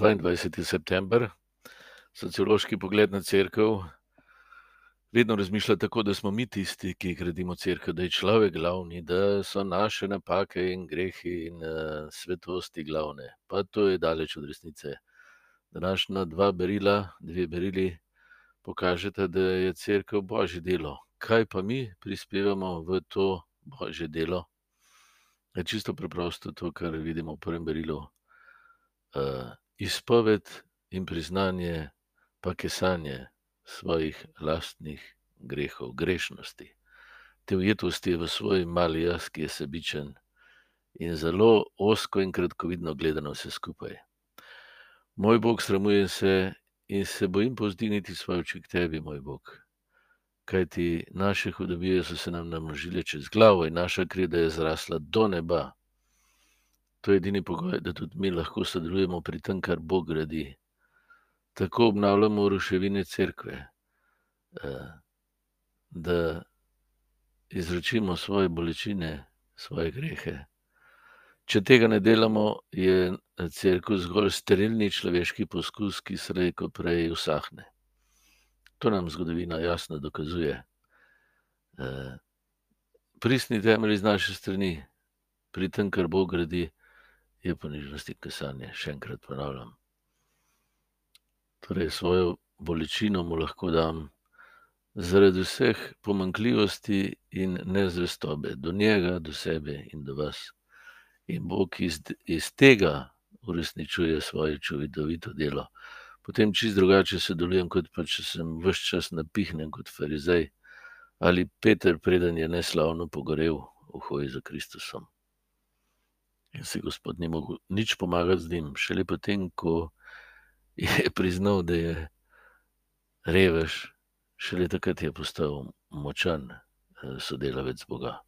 22. september, sociološki pogled na crkvo, vedno razmišlja tako, da smo mi tisti, ki gradimo crkvo, da je človek glavni, da so naše napake in grehi in uh, svetosti glavne. Pa to je daleč od resnice. Današnja dva berila, dve berili, pokažete, da je crkva božje delo. Kaj pa mi prispevamo v to božje delo? Je čisto preprosto to, kar vidimo v prvem berilu. Uh, izpoved in priznanje, pa kesanje svojih lastnih grehov, grešnosti, te ujetosti v svoj mali jaz, ki je sebičen in zelo osko in kratkovidno gledano vse skupaj. Moj Bog, sramujem se in se bojim povzdigniti svoje oči k tebi, moj Bog. Kaj ti naše hudobije so se nam namnožile čez glavo in naša krida je zrasla do neba. To je edini pogoj, da tudi mi lahko sodelujemo pri tem, kar Bog gradi. Tako obnavljamo ruševine cerkve, eh, da izračimo svoje bolečine, svoje grehe. Če tega ne delamo, je cerkev zgolj sterilni človeški poskus, ki se reko prej usahne. To nam zgodovina jasno dokazuje. Eh, pristni temelj iz naše strani, pri tem, kar Bog gradi, je ponižnosti kasanje, še enkrat ponavljam. Torej, svojo bolečino mu lahko dam zaradi vseh pomankljivosti in nezvestobe do njega, do sebe in do vas. In Bog iz, iz tega uresničuje svoje čudovito delo. Potem čist drugače se delujem, kot pa če sem vse čas napihnen kot farizej ali Peter, preden je neslavno pogorel v hoji za Kristusom. In si Gospod ni mogel nič pomagati z njim, šele potem, ko je priznal, da je revež, šele takrat je postal močan eh, sodelavec Boga.